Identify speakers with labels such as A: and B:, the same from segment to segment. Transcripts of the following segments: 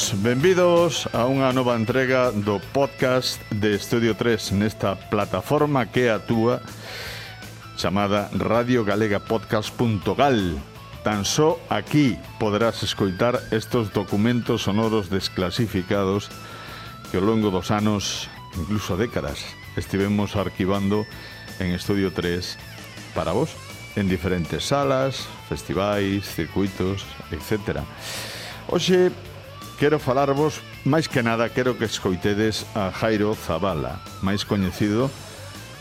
A: todos, benvidos a unha nova entrega do podcast de Estudio 3 nesta plataforma que atúa chamada radiogalegapodcast.gal. Tan só aquí poderás escoitar estos documentos sonoros desclasificados que ao longo dos anos, incluso décadas, estivemos arquivando en Estudio 3 para vos en diferentes salas, festivais, circuitos, etcétera. Oxe, Quero falarvos, máis que nada, quero que escoitedes a Jairo Zavala, máis coñecido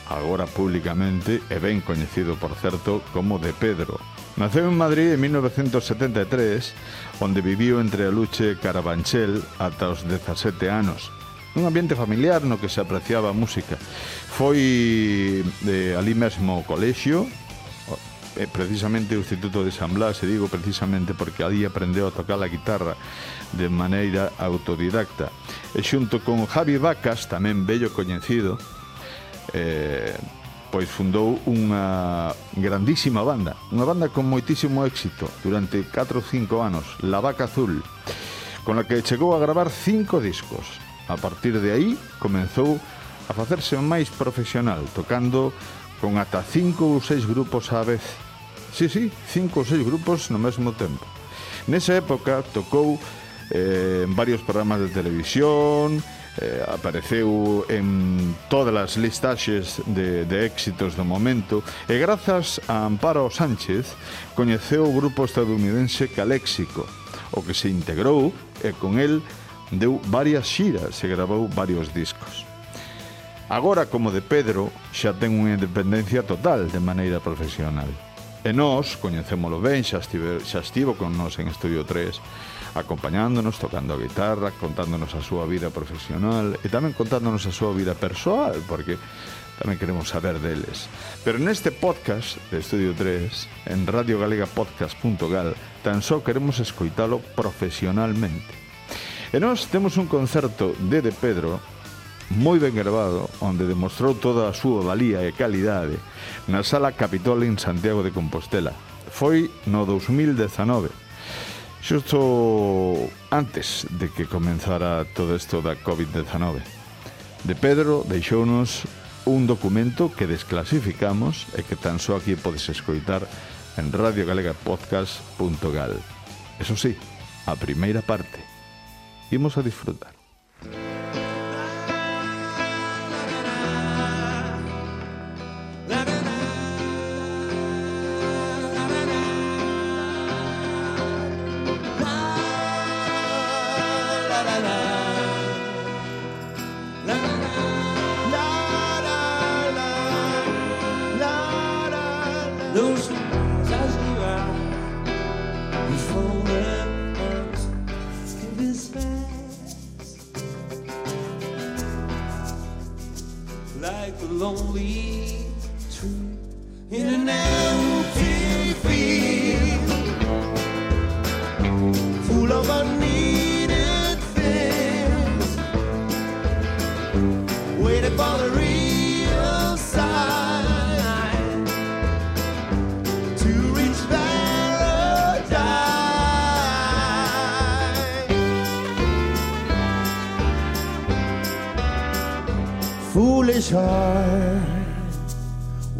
A: agora públicamente e ben coñecido, por certo, como de Pedro. Naceu en Madrid en 1973, onde viviu entre a Luche e Carabanchel ata os 17 anos un ambiente familiar no que se apreciaba a música. Foi eh, de, ali mesmo o colexio, eh, precisamente o Instituto de San Blas, e digo precisamente porque ali aprendeu a tocar a guitarra de maneira autodidacta. E xunto con Javi Vacas, tamén bello coñecido, eh, pois fundou unha grandísima banda, unha banda con moitísimo éxito durante 4 ou 5 anos, La Vaca Azul, con la que chegou a gravar 5 discos. A partir de aí comenzou a facerse máis profesional, tocando con ata cinco ou seis grupos á vez. Sí, sí, cinco ou seis grupos no mesmo tempo. Nesa época tocou eh, en varios programas de televisión, eh, apareceu en todas as listaxes de, de éxitos do momento e grazas a Amparo Sánchez coñeceu o grupo estadounidense Caléxico, o que se integrou e con el deu varias xiras e gravou varios discos. Agora, como de Pedro, xa ten unha independencia total de maneira profesional. E nós, coñecémolo ben, xa, estive, xa estivo con nós en Estudio 3, acompañándonos, tocando a guitarra, contándonos a súa vida profesional e tamén contándonos a súa vida persoal, porque tamén queremos saber deles. Pero neste podcast de Estudio 3, en radiogalegapodcast.gal, tan só queremos escoitalo profesionalmente. E nós temos un concerto de De Pedro moi ben gravado onde demostrou toda a súa valía e calidade na Sala Capitol en Santiago de Compostela. Foi no 2019, xusto antes de que comenzara todo isto da COVID-19. De Pedro deixounos un documento que desclasificamos e que tan só aquí podes escoitar en radiogalegapodcast.gal. Eso sí, a primeira parte. Imos a disfrutar.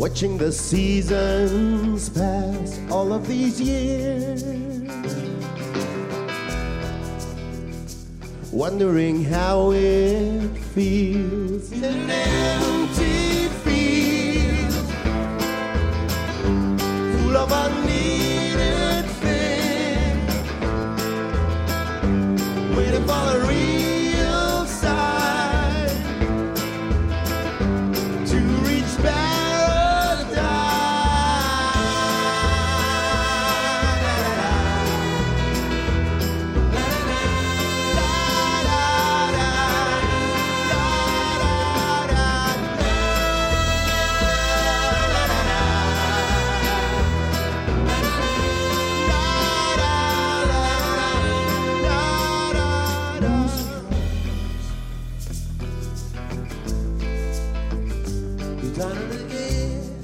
B: Watching the seasons pass all of these years. Wondering how it feels You've done it again.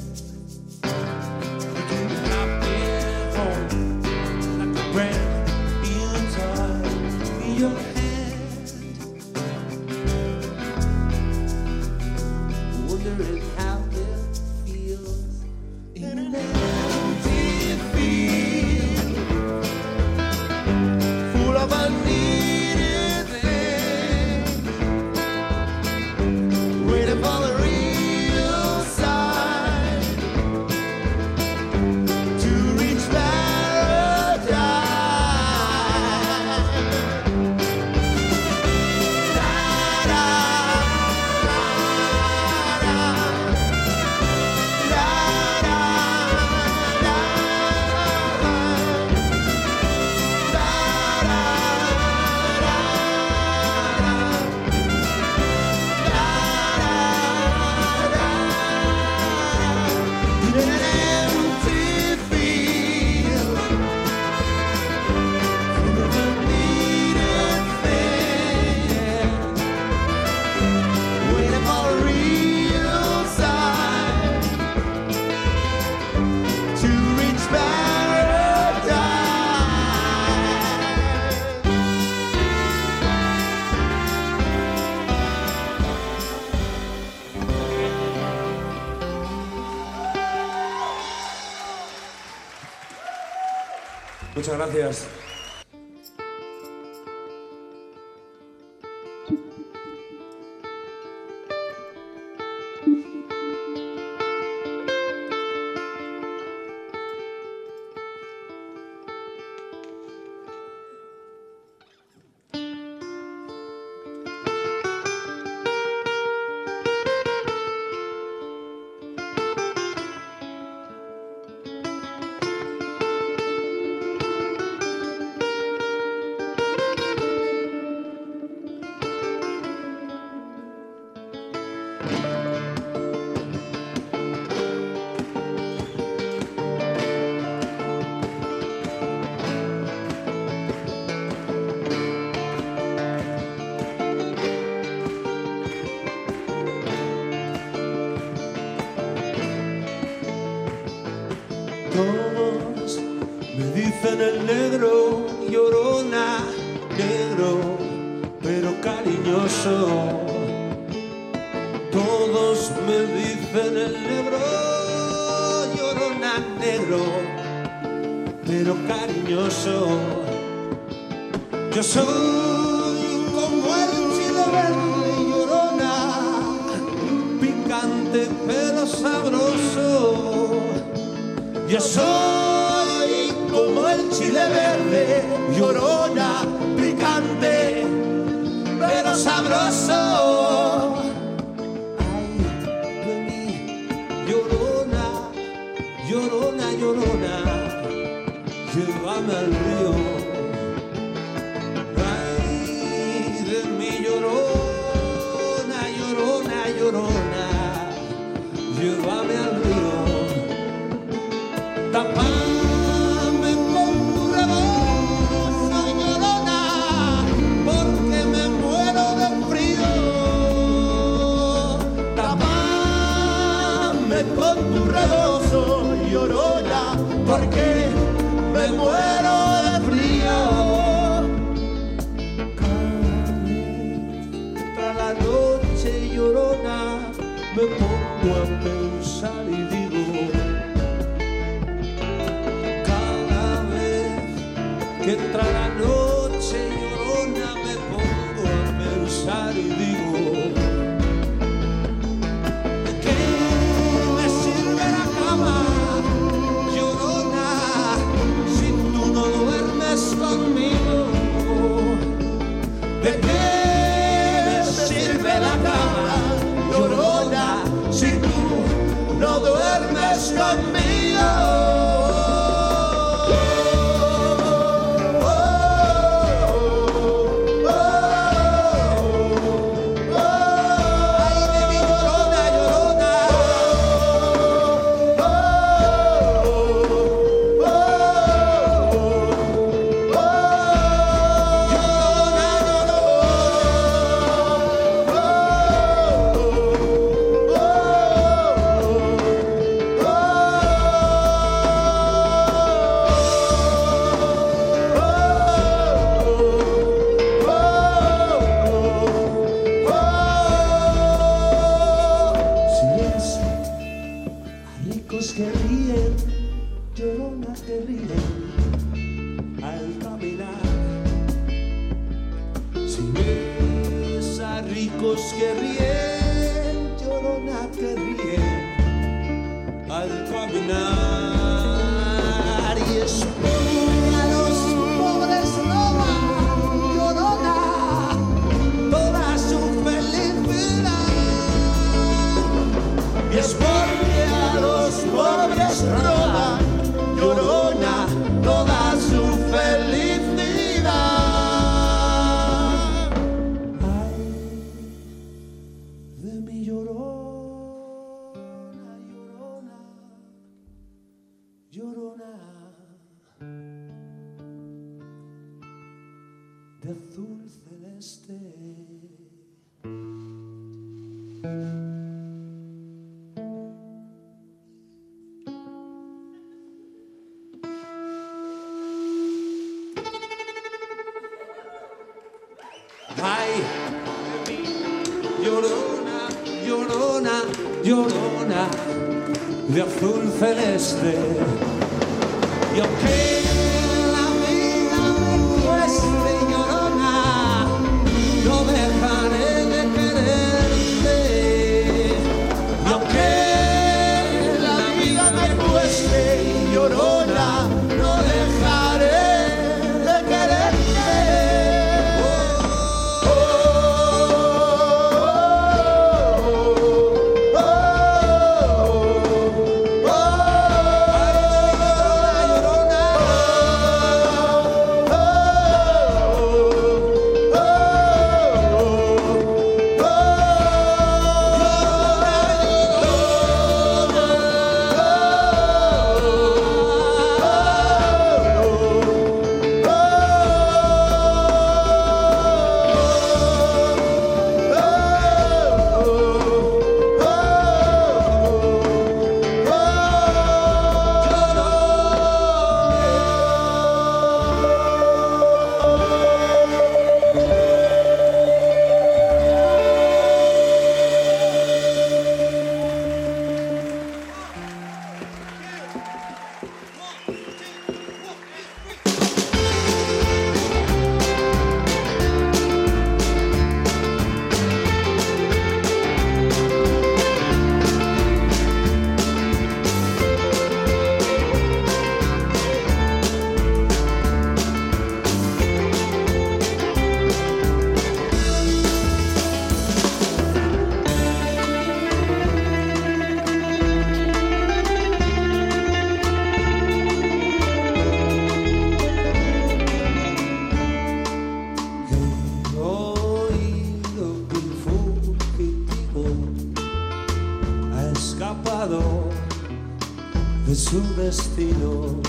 B: gracias.
C: me dicen el negro, llorona negro, pero cariñoso. Yo soy como el chile verde, llorona, picante pero sabroso. Yo soy como el chile verde, llorona me muero de frío. Cada tras la noche llorona me pongo a pensar y digo, cada vez que entra la noche llorona me pongo a pensar y digo, adivinar y esperar. Su destino.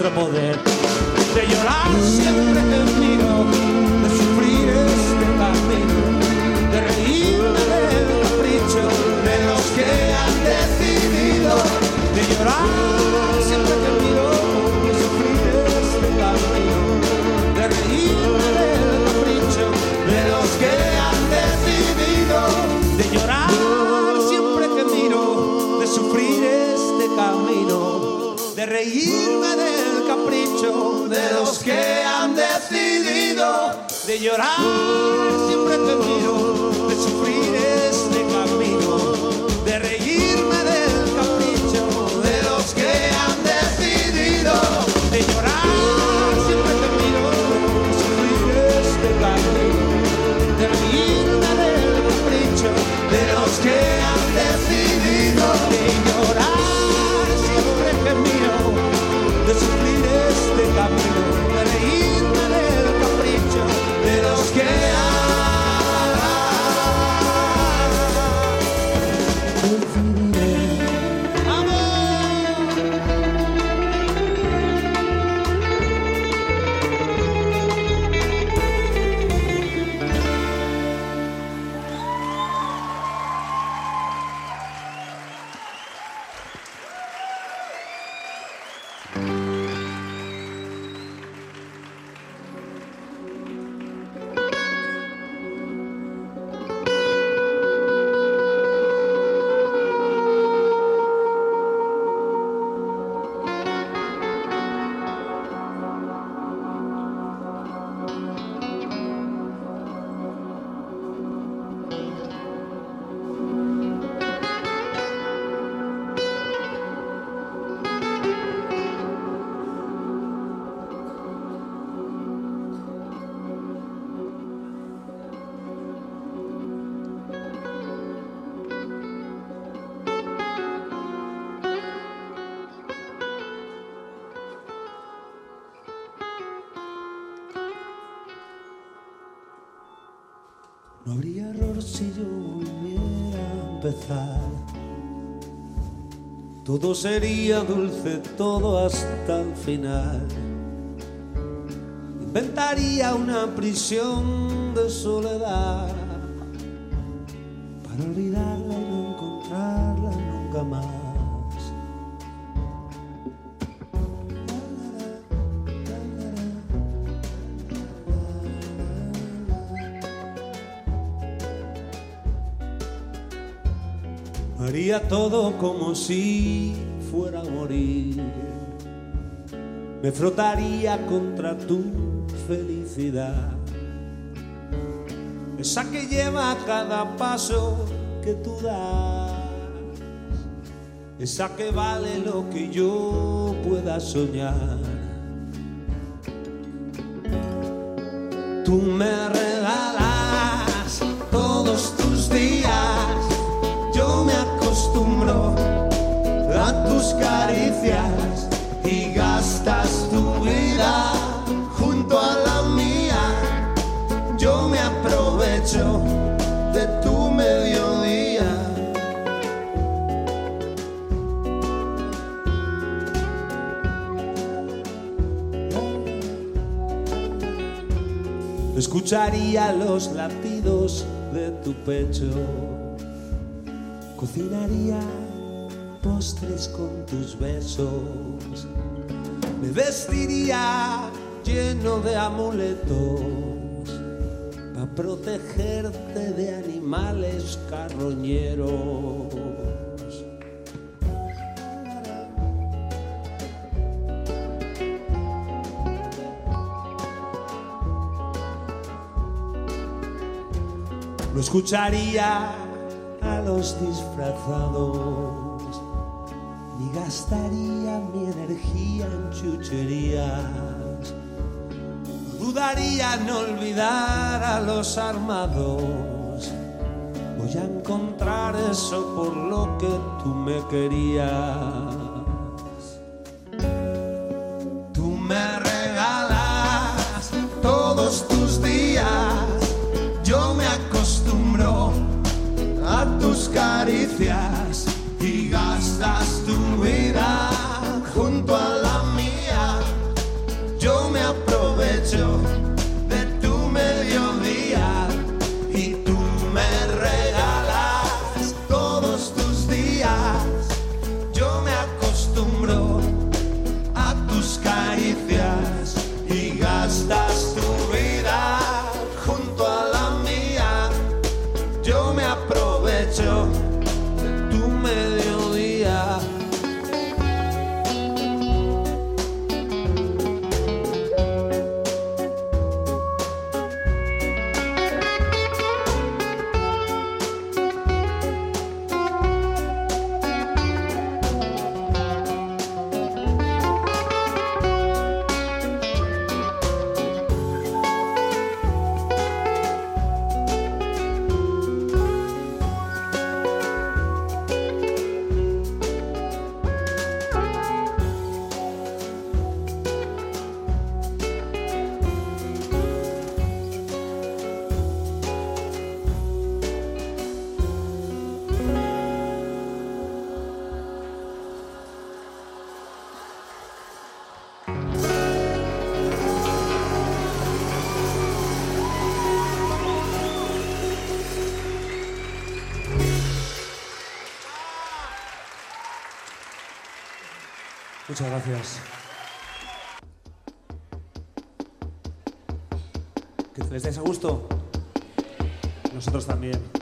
C: Eres nuestro poder. Si yo volviera a empezar. todo sería dulce, todo hasta el final. Inventaría una prisión de soledad Haría todo como si fuera a morir. Me frotaría contra tu felicidad. Esa que lleva cada paso que tú das. Esa que vale lo que yo pueda soñar. Tú me regalas acostumbro a tus caricias y gastas tu vida junto a la mía. Yo me aprovecho de tu mediodía. Escucharía los latidos de tu pecho. Cocinaría postres con tus besos. Me vestiría lleno de amuletos para protegerte de animales carroñeros. No escucharía a los disfrazados, ni gastaría mi energía en chucherías. Dudaría en olvidar a los armados. Voy a encontrar eso por lo que tú me querías. Muchas gracias. Que les des a gusto. Nosotros también.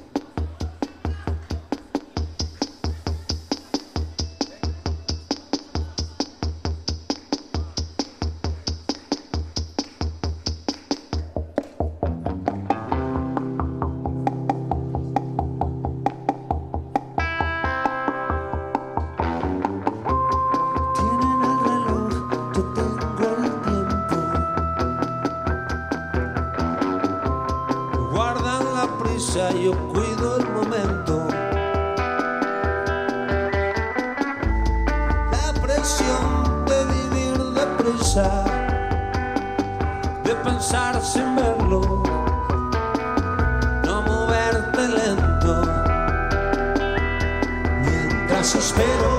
C: Prisa, yo cuido el momento. La presión de vivir deprisa, de pensar sin verlo, no moverte lento. Mientras espero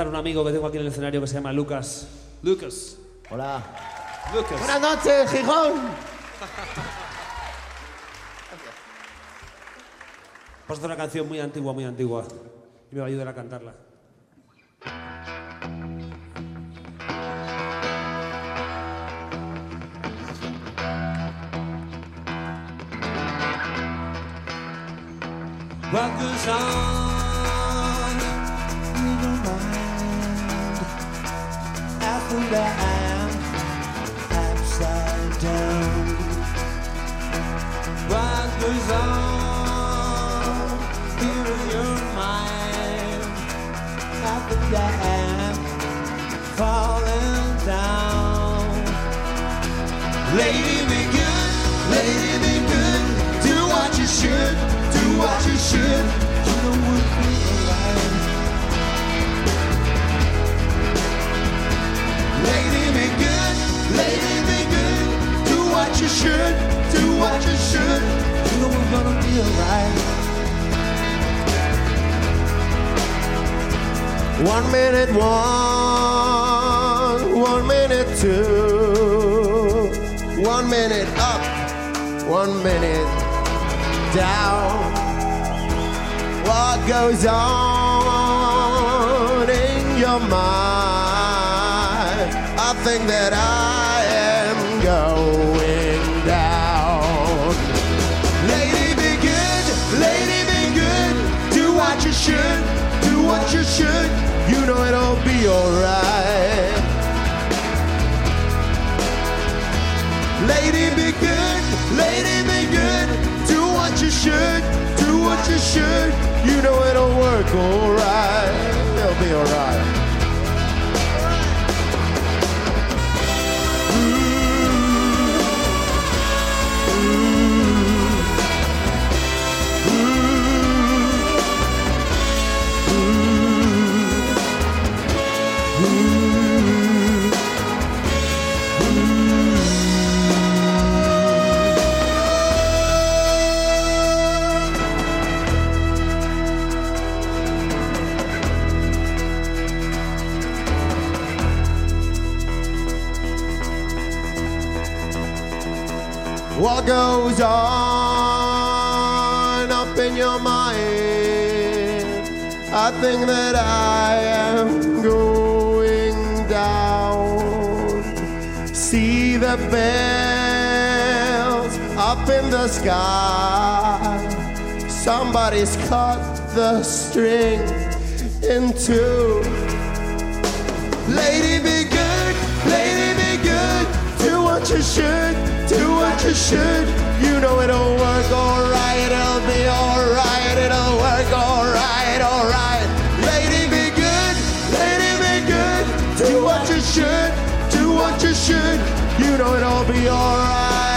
C: presentar a un amigo que tengo aquí en el escenario que se llama Lucas. Lucas.
B: Hola.
C: Lucas.
B: Buenas noches, Gijón.
C: Vamos a hacer una canción muy antigua, muy antigua. Y me va a ayudar a cantarla. What goes on on. Your mind at the dam, falling down. Lady, be good, lady, be good. Do what you should, do what you should. You. Lady, be good, lady, be good. Do what you should, do what you should we're gonna be alright.
B: One minute one, one minute two, one minute up, one minute down. What goes on in your mind? I think that I should, do what you should. You know it'll be alright. Lady, be good, lady, be good. Do what you should, do what you should. You know it'll work alright. It'll be alright. In the sky. Somebody's cut the string in two. Lady, be good, lady, be good. Do what you should, do what you should. You know it'll work alright, it'll be alright, it'll work alright, alright. Lady, be good, lady, be good. Do what you should, do what you should. You know it'll be alright.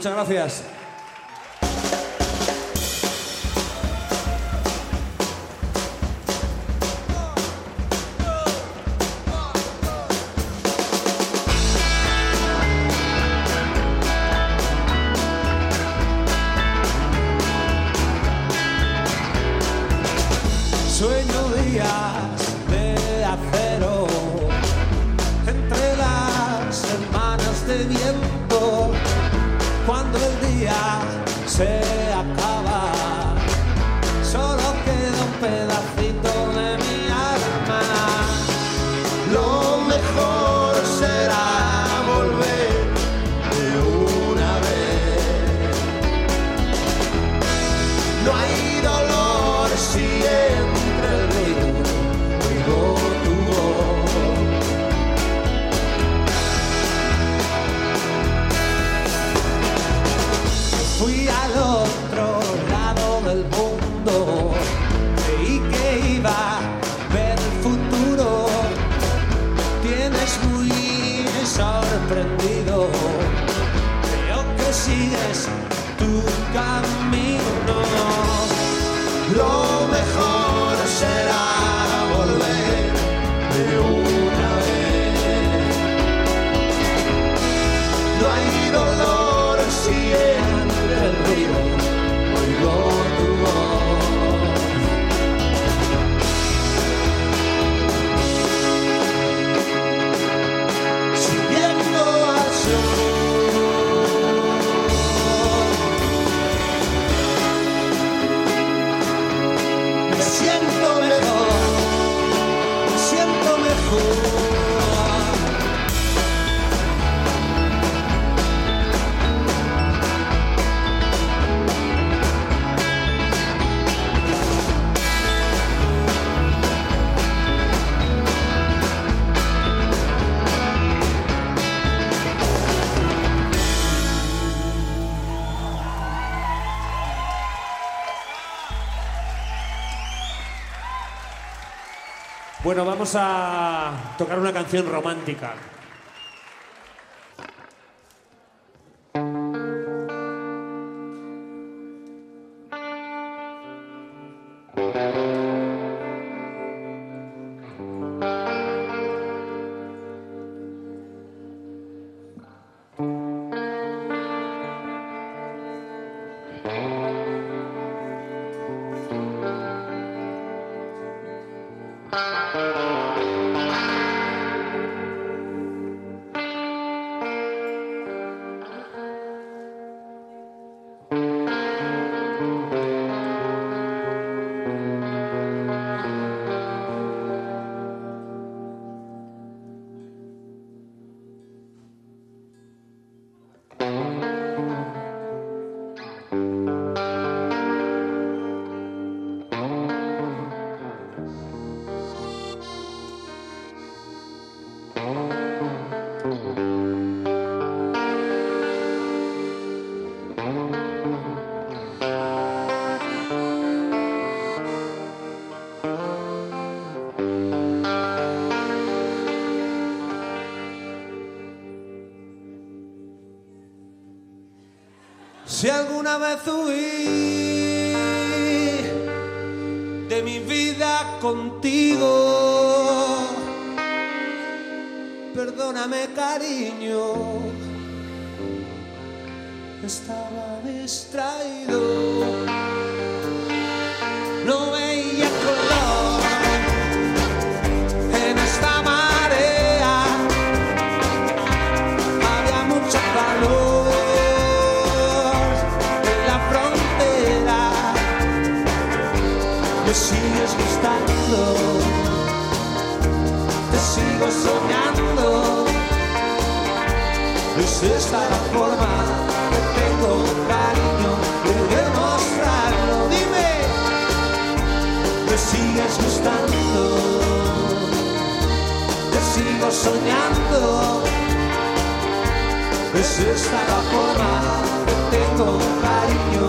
C: Muchas gracias. God. Bueno, vamos a tocar una canción romántica. vez huí de mi vida contigo. Perdóname, cariño, estaba distraído. Gustando, te sigo soñando. Es esta la forma que tengo, cariño, de demostrarlo. Dime, me sigues gustando, te sigo soñando. Es esta la forma que tengo, cariño,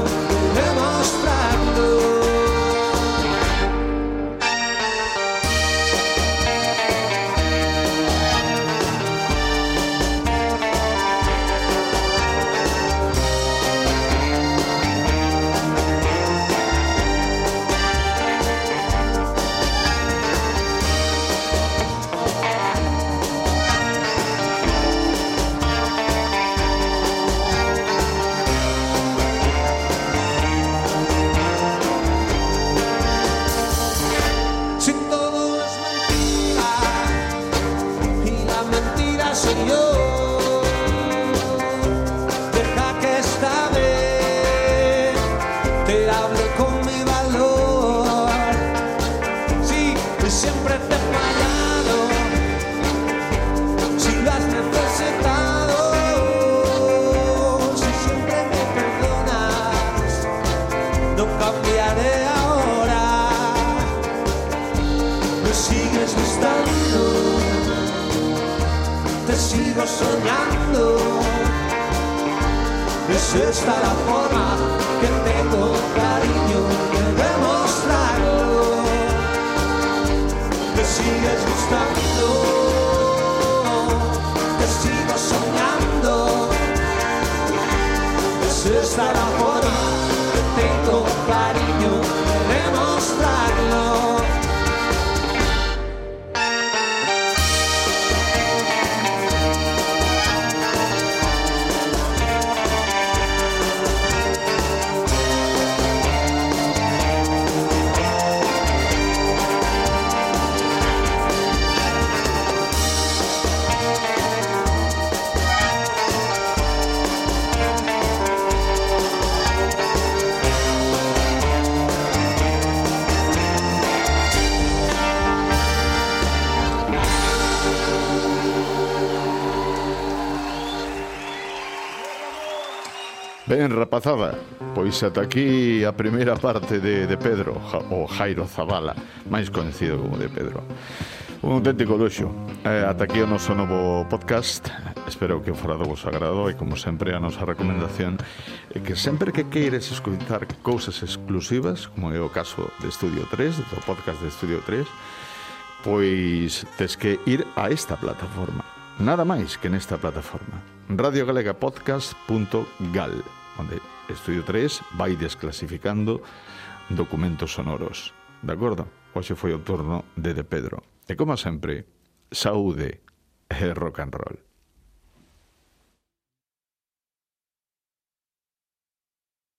A: rapazada. Pois ata aquí a primeira parte de, de Pedro, o Jairo Zavala, máis coñecido como de Pedro. Un auténtico luxo. Eh, ata aquí o noso novo podcast. Espero que o farado vos agrado e, como sempre, a nosa recomendación é que sempre que queires escutar cousas exclusivas, como é o caso de Estudio 3, do podcast de Estudio 3, pois tes que ir a esta plataforma. Nada máis que nesta plataforma. radiogalegapodcast.gal onde Estudio 3 vai desclasificando documentos sonoros. De acordo? Hoxe foi o turno de De Pedro. E como sempre, saúde e rock and roll.